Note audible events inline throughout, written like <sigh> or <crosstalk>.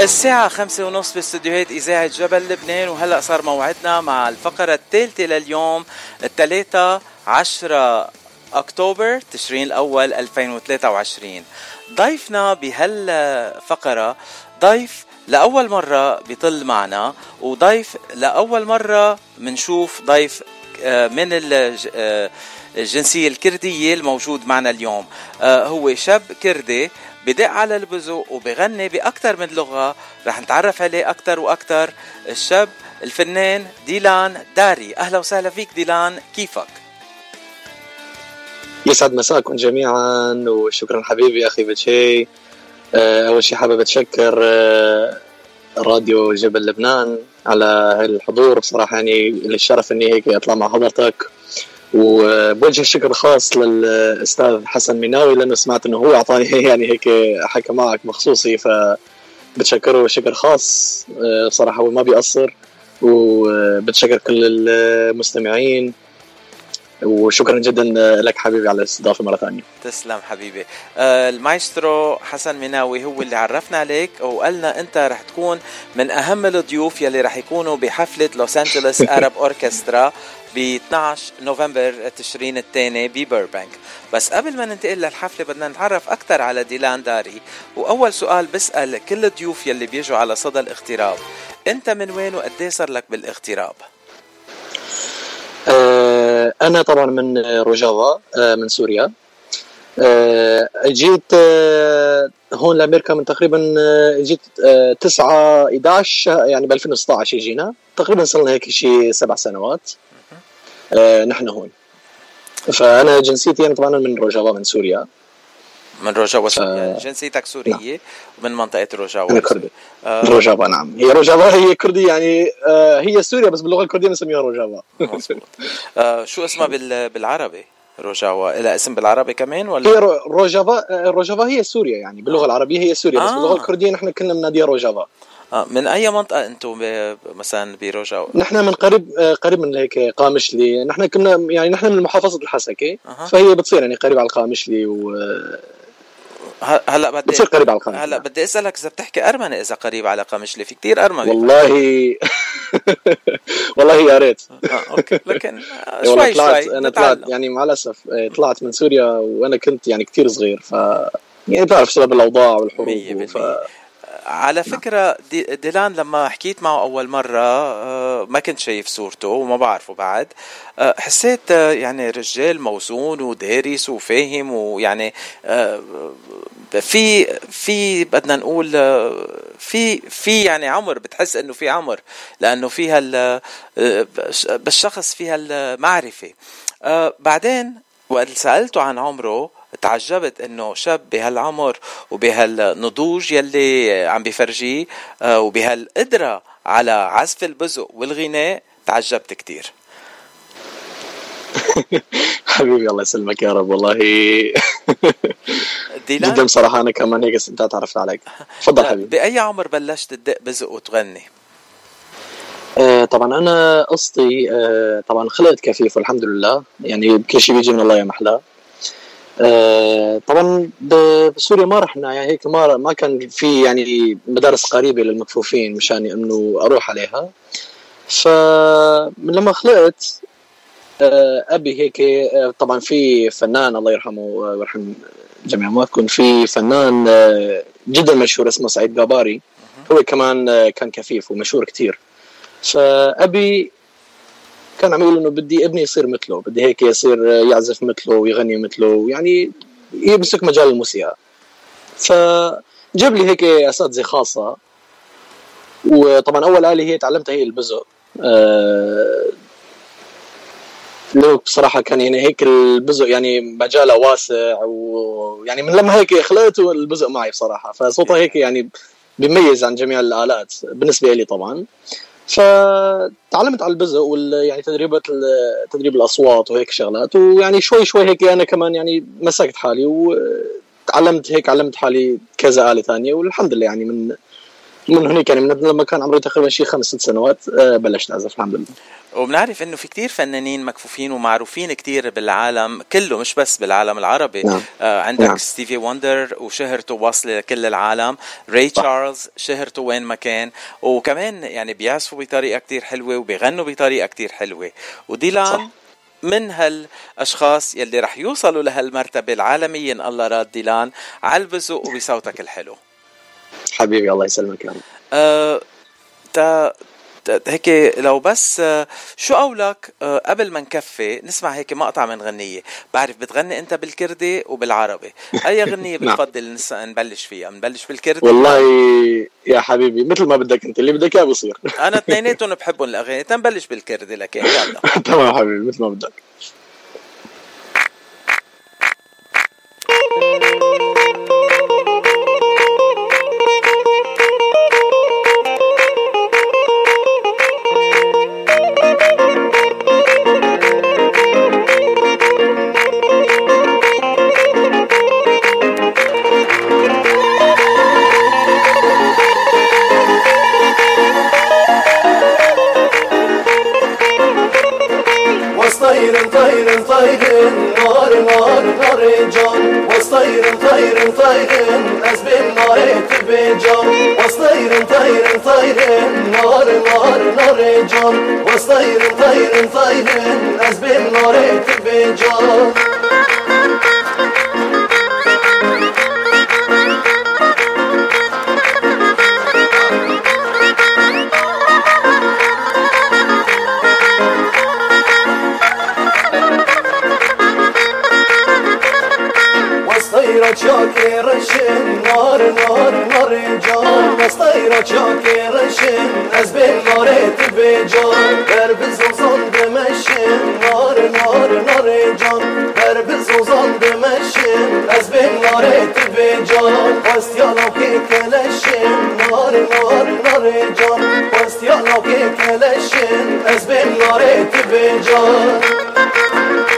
الساعة خمسة ونص باستديوهات إذاعة جبل لبنان وهلأ صار موعدنا مع الفقرة الثالثة لليوم الثلاثة عشرة أكتوبر تشرين الأول 2023 ضيفنا بهالفقرة ضيف لأول مرة بيطل معنا وضيف لأول مرة بنشوف ضيف آه، من آه، الجنسية الكردية الموجود معنا اليوم. آه، هو شاب كردي بدق على البزو وبغني بأكثر من لغة. رح نتعرف عليه أكثر وأكثر الشاب الفنان ديلان داري. أهلا وسهلا فيك ديلان. كيفك؟ يسعد مساكم جميعا وشكرا حبيبي أخي بتشي. آه، أول شيء حابب أتشكر آه، راديو جبل لبنان على الحضور بصراحة يعني للشرف إني هيك أطلع مع حضرتك. وبوجه شكر خاص للأستاذ حسن ميناوي لأنه سمعت إنه هو أعطاني <laughs> يعني هيك حكى معك مخصوصي فبتشكره شكر خاص. آه، صراحة هو ما بيقصر وبتشكر كل المستمعين. وشكرا جدا لك حبيبي على الاستضافة مرة ثانية. تسلم حبيبي. آه المايسترو حسن مناوي هو اللي عرفنا عليك وقالنا أنت رح تكون من أهم الضيوف يلي رح يكونوا بحفلة Los Angeles Arab Orchestra ب 12 نوفمبر تشرين الثاني ببيربانك بس قبل ما ننتقل للحفلة بدنا نتعرف أكثر على ديلان داري. وأول سؤال بسأل كل الضيوف يلي بيجوا على صدى الاغتراب. أنت من وين وقد صار لك بالاغتراب؟ آه، أنا طبعا من روجافا آه، من سوريا. آه، جيت هون لأمريكا من تقريبا جيت 9 11 يعني ب 2016 جينا. تقريبا صرنا هيك شيء سبع سنوات. نحن هون. فأنا جنسيتي أنا طبعا من روجافا من سوريا. من روجافا سوريا جنسيتك سورية نعم. ومن منطقة روجافا أنا كردي آه روجافا نعم. هي روجافا هي كردي يعني آه هي سوريا بس باللغة الكردية بنسميها روجافا آه شو اسمها بالعربي؟ روجافا لها اسم بالعربي كمان ولا؟ هي روجافا آه، روجافا هي سوريا يعني باللغة العربية هي سوريا بس باللغة آه. الكردية نحن كنا بناديها روجافا آه من أي منطقة أنتم مثلا بروجافا؟ نحن من قريب آه، قريب من هيك قامشلي نحن كنا يعني نحن من محافظه الحسكة أه. فهي بتصير يعني قريب على القامشلي و هلا بدي بتصير قريب على القامشلي هلا بدي أسألك إذا بتحكي ارمني إذا قريب على قامشلي في كثير ارمني والله <laughs> والله يا ريت. آه okay. <laughs> لكن شوي طلعت شوي. أنا طلعت يعني مع الأسف آه، طلعت من سوريا وأنا كنت يعني كثير صغير ف يعني بتعرف سبب الأوضاع والحروب ف... على فكرة دي ديلان لما حكيت معه أول مرة آه، ما كنت شايف صورته وما بعرفه بعد. آه، حسيت آه، يعني رجال موزون ودارس وفاهم ويعني في في بدنا نقول في في يعني عمر بتحس إنه في عمر لأنه فيها بالشخص فيها المعرفة. بعدين وقت سألته عن عمره تعجبت إنه شاب بهالعمر وبهالنضوج يلي عم بفرجيه آه، وبهالقدرة على عزف البزق والغناء تعجبت كتير. <laughs> حبيبي الله يسلمك يا رب والله. جدا بصراحة أنا كمان هيك استمتعت عرفت عليك. تفضل آه، حبيبي. بأي عمر بلشت تدق بزق وتغني؟ آه طبعا أنا قصتي آه طبعا خلقت كفيف والحمد لله. يعني كل شيء بيجي من الله يا محلاه. آه، طبعا بسوريا ما رحنا يعني هيك ما ما كان في يعني مدارس قريبة للمكفوفين مشان إنه أروح عليها. فمن لما خلقت آه، أبي هيك آه، طبعا في فنان الله يرحمه ويرحم جميع امواتكم في فنان جدا مشهور اسمه سعيد قاباري هو كمان كان كفيف ومشهور كثير فأبي كان عم يقول إنه بدي ابني يصير مثله بدي هيك يصير يعزف مثله ويغني مثله يعني يمسك مجال الموسيقى. فجاب لي هيك أساتذة خاصة وطبعا أول آلة هي تعلمتها هي البزق آه لو بصراحة كان يعني هيك البزق يعني مجاله واسع ويعني من لما هيك خلقت البزق معي بصراحة. فصوته هيك يعني بيميز عن جميع الآلات بالنسبة لي طبعا. فتعلمت على البزق وال يعني تدريبات تدريب الأصوات وهيك شغلات ويعني شوي شوي هيك أنا كمان يعني مسكت حالي وتعلمت هيك علمت حالي كذا آلة ثانية والحمد لله يعني من من هناك يعني من لما كان عمري تقريبا شي خمس ست سنوات آه، بلشت أعزف الحمد لله. وبنعرف إنه في كتير فنانين مكفوفين ومعروفين كتير بالعالم كله مش بس بالعالم العربي. نعم. آه عندك نعم. ستيفي وندر وشهرته واصله لكل العالم ري تشارلز شهرته وين ما كان. وكمان يعني بيعزفوا بطريقة كتير حلوة وبيغنوا بطريقة كتير حلوة. وديلان صح. من هالأشخاص يلي رح يوصلوا لهالمرتبة العالمية إن الله راد ديلان. على البزق وبصوتك الحلو. حبيبي الله يسلمك يا رب. أه تا هيك لو بس آه، شو قولك آه، قبل ما نكفي نسمع هيك مقطع من غنية. بعرف بتغني أنت بالكردي وبالعربي. أي <laughs> غنية نعم. بتفضل نبلش فيها؟ نبلش بالكردي؟ والله يا حبيبي مثل ما بدك أنت اللي بدك إياه بصير. أنا <laughs> اثنيناتهم بحبهم الأغاني تنبلش بالكردي لكن يلا. <laughs> تمام حبيبي مثل ما بدك. طير طير طير ناس بالنار تبجر وسطير طير طير نار نار نار جر وسطير طير طير ناس بالنار تبجر çakere şen Nar nar nar can. Mastayra çakere şen Ez benar et becan. Ver biz ozan demeşin Nar nar nar can. Ver biz ozan demeşin Ez benar et becan. Pastiyala ki keleşin Nar nar nar can. Pastiyala ki keleşin Ez benar et becan.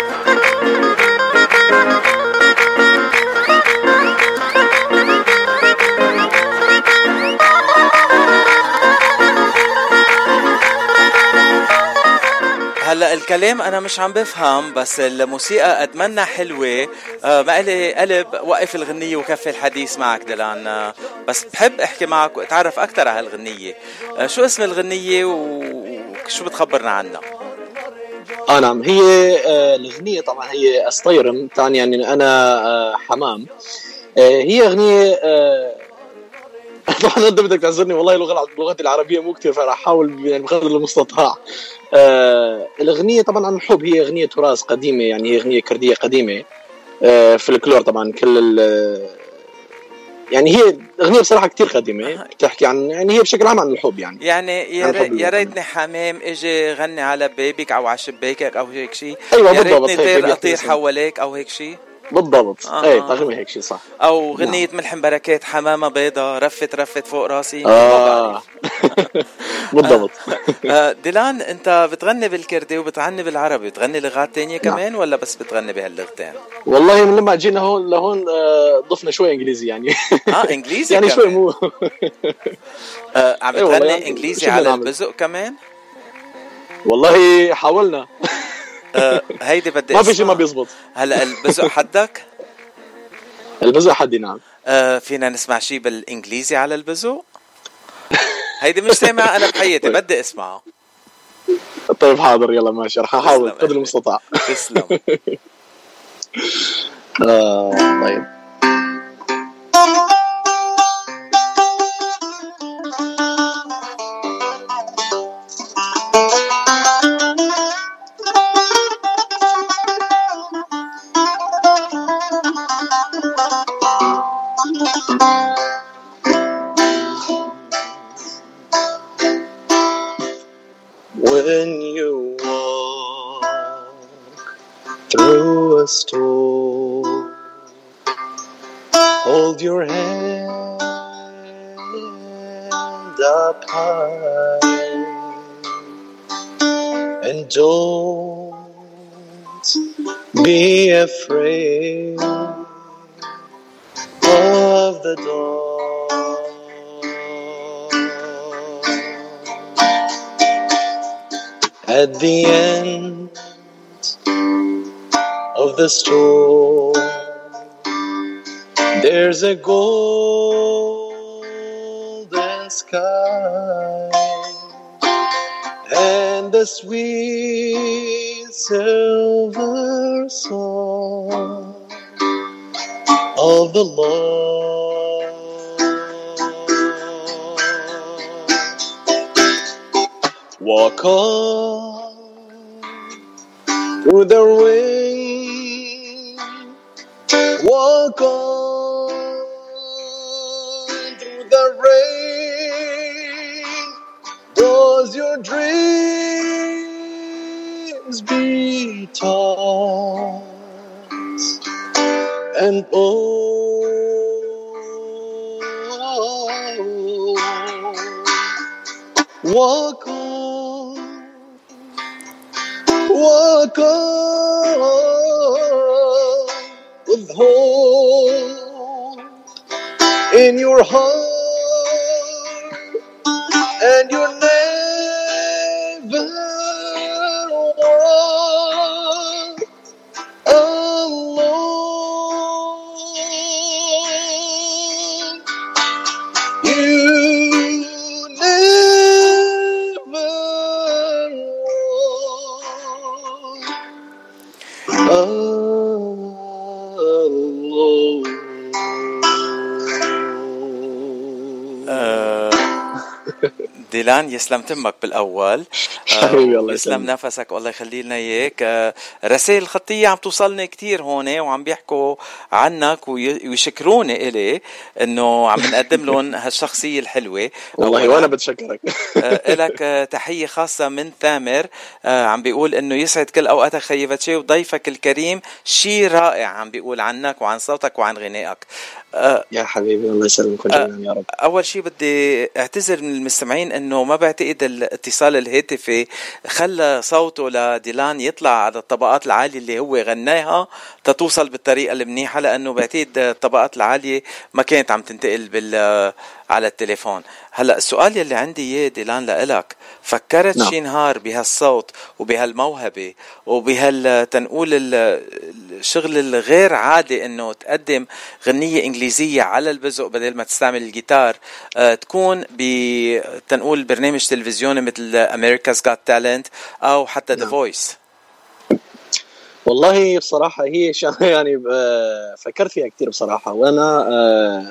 الكلام أنا مش عم بفهم بس الموسيقى قد منا حلوة. آه ما لي قلب وقف الغنية وكفي الحديث معك دلان. آه بس بحب أحكي معك وأتعرف أكثر على هالغنيه آه شو اسم الغنية وشو بتخبرنا عنها؟ آه نعم هي الاغنيه طبعا هي أستيرم ثاني يعني أنا حمام. هي أغنية طبعا أنت بدك تعذرني والله اللغة لغتي العربية مو كثير فراح أحاول يعني بقدر المستطاع. آه الأغنية طبعا عن الحب هي أغنية تراث قديمة يعني هي أغنية كردية قديمة. آه فلكلور طبعا كل يعني هي أغنية بصراحة كثير قديمة بتحكي عن يعني هي بشكل عام عن الحب يعني. يعني يا, يا ريتني حمام إجي غني على بيبك أو على شباكك أو هيك شيء أيوه بالضبط يا ريتني أطير حواليك أو هيك شيء بالضبط. آه. اي تقريبا هيك شيء صح. أو غنية نعم. ملحم بركات حمامة بيضة رفت رفت فوق راسي. آه. <laughs> <laughs> بالضبط. آه، ديلان أنت بتغني بالكردي وبتغني بالعربي بتغني لغات تانية نعم. كمان ولا بس بتغني بهاللغتين؟ والله من لما جينا هون لهون آه، ضفنا شوي إنجليزي يعني. آه إنجليزي <laughs> يعني شوي مو. آه عم بتغني يعني إنجليزي على البزق كمان؟ والله حاولنا. آه هيدي بدي ما في شيء ما بيزبط. هلا البزق حدك؟ البزق حدي نعم. آه فينا نسمع شيء بالإنجليزي على البزق؟ هيدي مش سامعة أنا بحياتي. بدي اسمعها طيب حاضر يلا ماشي رح أحاول قدر المستطاع. تسلم. <laughs> آه طيب. afraid of the dawn. At the end of the storm, there's a golden sky and the sweet silver song of the Lord. Walk on through the rain. Walk on you're ديلان يسلم تمك بالأول. حبيبي الله يسلم نفسك والله يخلي لنا إياك. آه، رسائل خطية عم توصلني كتير هون وعم بيحكوا عنك وي- ويشكروني إلي إنه عم نقدم لهم <laughs> هالشخصية الحلوة. والله وأنا بتشكرك. آه، إلك آه، تحية خاصة من ثامر. آه، عم بيقول إنه يسعد كل أوقاتك خيي باتشي وضيفك الكريم شيء رائع عم بيقول عنك وعن صوتك وعن غنائك. آه، يا حبيبي الله يسلمكم جميعا يا رب. أول شيء بدي أعتذر من المستمعين إنه ما بعتقد الاتصال الهاتفي خلى صوته لديلان يطلع على الطبقات العالية اللي هو غناها تتوصل بالطريقة المنيحة لأنه بعتقد الطبقات العالية ما كانت عم تنتقل بال على التليفون هلا السؤال يلي عندي إياه ديلان لإلك فكرت نعم. شي نهار بهالصوت وبهالموهبة وبهال تنقول ال- الشغل الغير عادي إنه تقدم غنية إنجليزية على البزق بدل ما تستعمل الجيتار آه، تكون ب تنقول برنامج تلفزيوني مثل America's Got Talent أو حتى The نعم. Voice والله بصراحة هي يعني آه، فكرت فيها كثير بصراحة وأنا آه،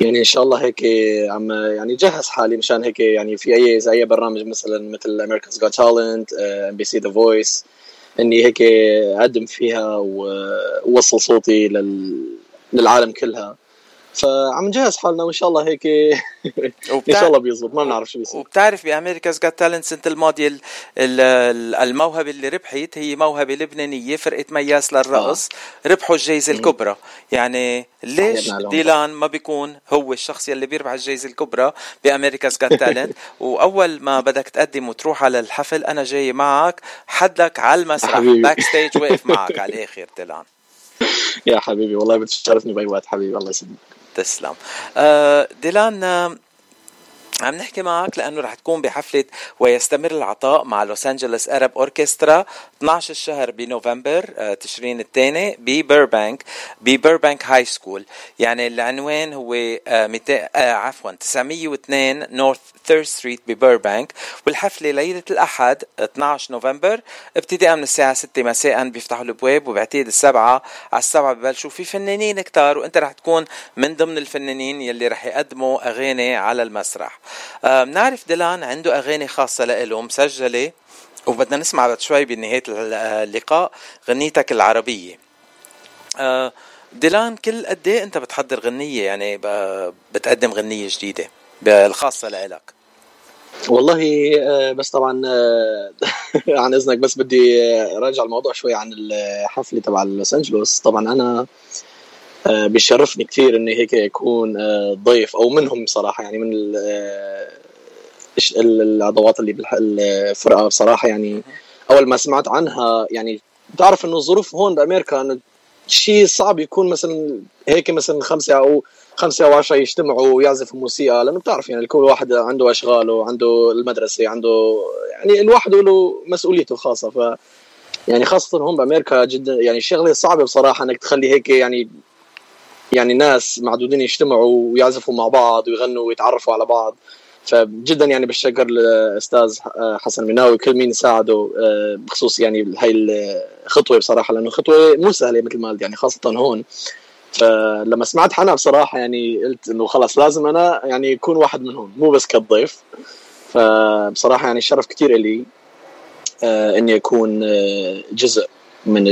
يعني إن شاء الله هيك عم يعني جهز حالي مشان هيك يعني في أي زي أي برنامج مثلا مثل America's Got Talent MBC The Voice إني هيك أقدم فيها وأوصل صوتي لل للعالم كلها. فعم نجهز حالنا وإن شاء الله هيك <laughs> إن شاء الله بيزبط ما بنعرف شو بيصير وبتعرف بامريكا's Got Talent السنة الماضية ال- ال- الموهبة اللي ربحت هي موهبة لبنانية فرقة مياس للرقص ربحوا الجائزه. الكبرى يعني ليش. ديلان ما بيكون هو الشخص يلي بيربح الجائزه الكبرى بامريكا's Got Talent <laughs> وأول ما بدك تقدم وتروح على الحفل أنا جاي معك حدك على المسرح. backstage واقف معك على الآخر ديلان <laughs> يا حبيبي والله بتشرفني بأي وقت حبيبي الله يسلمك تسلم. آه، ديلان آه، عم نحكي معك لأنه رح تكون بحفلة ويستمر العطاء مع Los Angeles Arab Orchestra 12 الشهر بنوفمبر آه، تشرين الثاني ببيربانك ببيربانك High School يعني العنوان هو آه، 200 آه، عفوا 902 North Third Street ببيربانك والحفلة ليلة الأحد 12 نوفمبر ابتداء من الساعة 6 مساء بيفتحوا الأبواب وبعتقد السبعة. على السبعة ببلشوا في فنانين كتار وانت رح تكون من ضمن الفنانين يلي رح يقدموا أغاني على المسرح. بنعرف ديلان عنده أغاني خاصة له مسجله وبدنا نسمع بعد شوي بنهاية اللقاء غنيتك العربية. آه، ديلان كل قد إيه أنت بتحضر غنية؟ يعني بتقدم غنية جديدة بالخاصه لإلك. والله آه، بس طبعا آه، <laughs> عن إذنك بس بدي راجع الموضوع شوي عن الحفلة تبع لوس أنجلوس. طبعا أنا بيشرفني كثير إني هيك اكون ضيف أو منهم بصراحه يعني من ال- آه، الش- ال- العضوات اللي بالفرقه بصراحة يعني أول ما سمعت عنها يعني بتعرف إنه الظروف هون بأمريكا إنه شيء صعب يكون مثلا هيك مثلا خمسة أو خمسة أو عشرة يجتمعوا ويعزفوا موسيقى لأنه بتعرف يعني كل واحد عنده أشغاله عنده المدرسة عنده يعني الواحد له مسؤوليته الخاصة ف يعني خاصة هم بأمريكا جدا يعني شغلة صعبة بصراحة إنك تخلي هيك يعني يعني ناس معدودين يجتمعوا ويعزفوا مع بعض ويغنوا ويتعرفوا على بعض. فجدا يعني بشكر الاستاذ حسن مناوي كل مين ساعده آه، بخصوص يعني هاي الخطوة بصراحة لأنه خطوه مو سهلة مثل ما قلت يعني خاصة هون. فلما سمعت حنا بصراحة يعني قلت إنه خلص لازم أنا يعني يكون واحد منهم مو بس كضيف فبصراحة يعني شرف كثير لي آه، إني أكون آه، جزء من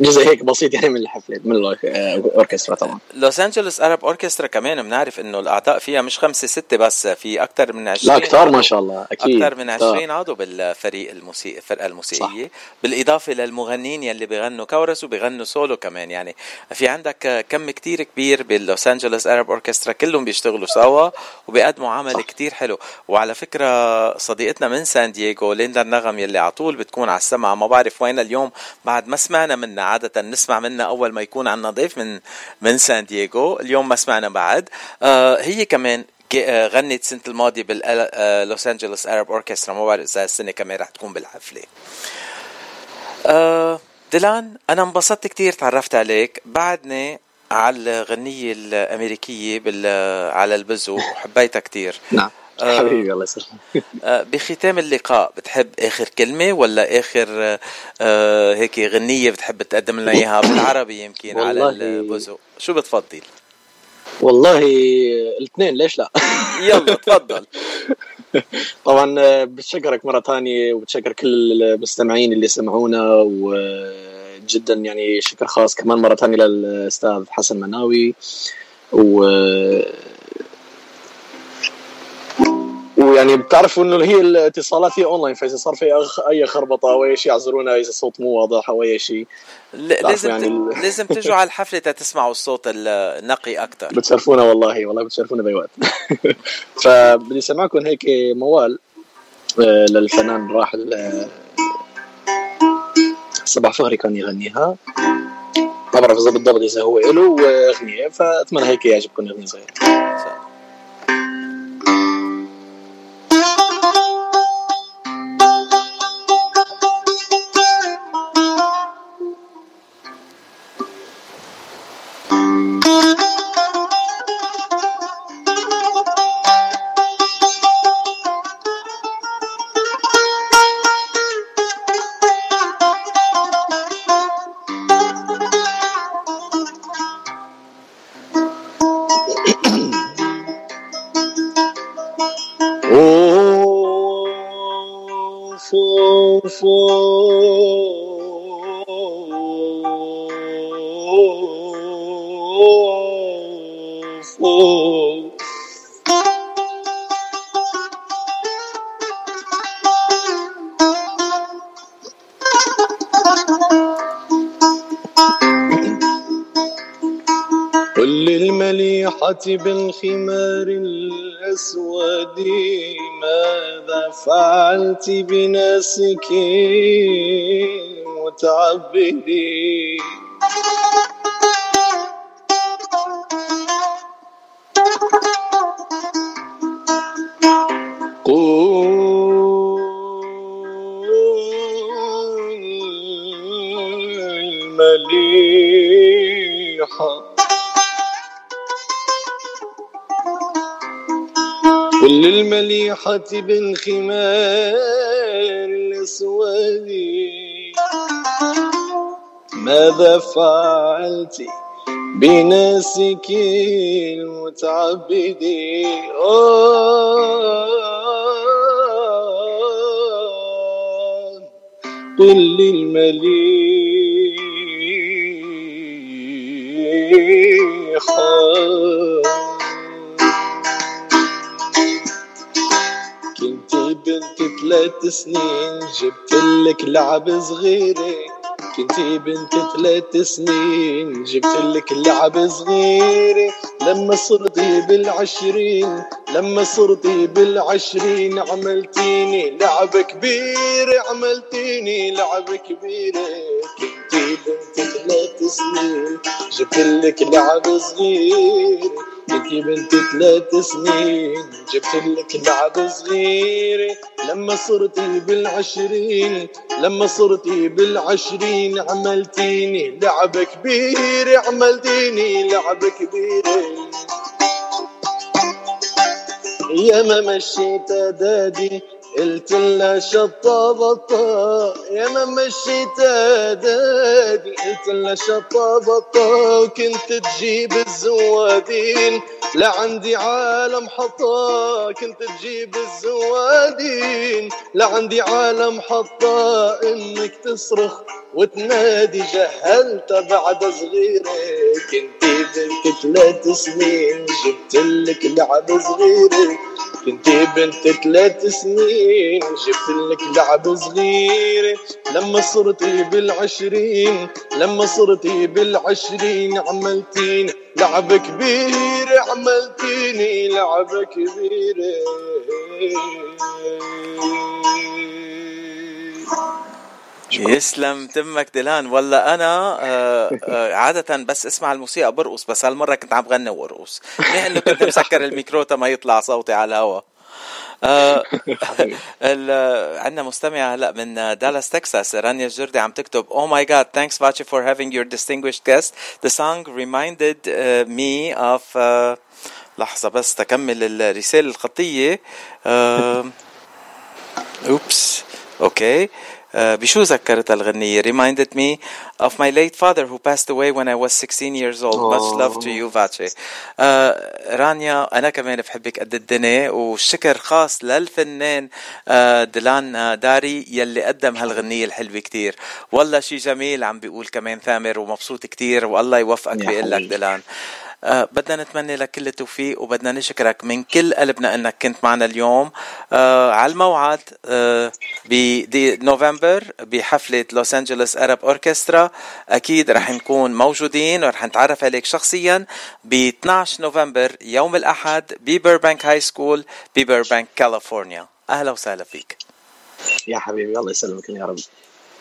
جزء هيك بسيط يعني من الحفلة من الاوركسترا طبعا. Los Angeles Arab Orchestra كمان بنعرف إنه الأعضاء فيها مش خمسة ستة بس في أكثر من 20 لا كثار ما شاء الله أكيد أكثر من 20 عضو بالفريق الموسيقى الفرقة الموسيقية. صح. بالإضافة للمغنيين يلي بيغنوا كورس وبيغنوا سولو كمان. يعني في عندك كم كتير كبير بال Los Angeles Arab Orchestra كلهم بيشتغلوا سوا وبيقدموا عمل صح. كتير حلو. وعلى فكرة صديقتنا من سان دييغو ليندا النغم يلي على طول بتكون على السمع ما بعرف وين اليوم بعد ما سمعنا منا عادة نسمع منها أول ما يكون عندنا ضيف من من سان دييغو. اليوم ما سمعنا بعد. آه هي كمان آه، غنت السنة الماضية بال Los Angeles Arab Orchestra ما بعرف إذا السنة كمان رح تكون بالحفلة آه ديلان أنا انبسطت كتير تعرفت عليك. بعدني على الغنية الأمريكية على البزو. وحبيتها كتير. نعم. حبيبي الله يسلمك. آه، بختام اللقاء. بتحب آخر كلمة ولا آخر آه، هيك غنية بتحب تقدم لنا إياها؟ بالعربي يمكن على البزق شو بتفضل؟ والله الاثنين ليش لا؟ يلا تفضل. <laughs> طبعا بتشكرك مرة ثانية وبتشكر كل المستمعين اللي سمعونا وجدا يعني شكر خاص كمان مرة ثانية للأستاذ حسن مناوي و ويعني بتعرفوا إنه هي الاتصالات هي اونلاين فإذا صار في أي خربطة أو أي شيء اعذرونا إذا الصوت مو واضح أو أي شيء. لازم يعني. لازم تجوا على الحفلة تسمعوا الصوت النقي أكثر بتشرفونا والله والله بتشرفونا بأي وقت. <laughs> فبدي أسمعكم هيك موال آه، للفنان الراحل آه، صباح فخري كان يغنيها. ما بعرف اذا بالضبط إذا هو له اغنيه فأتمنى هيك يعجبكم أغنية صغيرة. بالخمار الأسود ماذا فعلت بناسك متعبدين؟ للمليحة بالخمار الأسود. ماذا فعلت بناسك المتعبد؟ قل للمليحة ثلاث سنين جبت لك لعب صغيرة. كنتي بنت ثلاث سنين جبت لك لعب صغيرة. لما صرتي بالعشرين لما صرتي بالعشرين عملتيني لعب كبير عملتيني لعب كبير. كنتي بنت ثلاث سنين جبت لك لعب صغير. كنتي بنت ثلاث سنين جبت لك لعب صغير. لما صرتي بالعشرين لما صرتي بالعشرين عملتيني لعب كبير عملتيني لعب كبير. يا ما مشيت دادي قلت لها شطة بطة. يا ما مشيت دادي قلت لها شطة بطة. وكنت تجيب الزوادين لعندي عالم حطة. كنت تجيب الزوادين لعندي عالم حطة. إنك تصرخ وتنادي جهلت بعد صغيرة كنتي بنت ثلاث سنين جبت لك لعب صغيرة. كنتي بنت ثلاث سنين جبت لك لعب صغيرة. لما صرتي بالعشرين لما صرتي بالعشرين عملتيني. لعب كبير عملتيني لعب كبير يسلم تمك دلان. والله أنا آه، آه، عادة بس اسمع الموسيقى برقص بس هالمرة كنت عم غني وأرقص. منيح انه كنت مسكر الميكرو ما يطلع صوتي على الهواء آه <laughs> عندنا مستمعة هلا من دالاس تكساس رانيا الجردي عم تكتب Oh my god thanks Vachi for having your distinguished guest. The song reminded uh, me of uh, لحظة بس تكمل الرسالة الخطية. <laughs> اوبس أوكي بشو ذكرت الغنية؟ Reminded me of my late father who passed away when I was 16 years old. Oh. much love to you Vache. آه، رانيا أنا كمان بحبك قد الدنيا والشكر خاص للفنان آه، ديلان داري يلي قدم هالغنية الحلوة كتير. والله شي جميل عم بيقول كمان ثامر ومبسوط كتير والله يوفقك بيقول لك ديلان. آه بدنا نتمنى لك كل التوفيق وبدنا نشكرك من كل قلبنا إنك كنت معنا اليوم. آه على الموعد آه بنوفمبر بحفلة Los Angeles Arab Orchestra أكيد رح نكون موجودين ورح نتعرف عليك شخصيا ب 12 نوفمبر يوم الأحد ببيربانك High School ببيربانك كاليفورنيا أهلا وسهلا فيك. يا حبيبي الله يسلمك يا رب.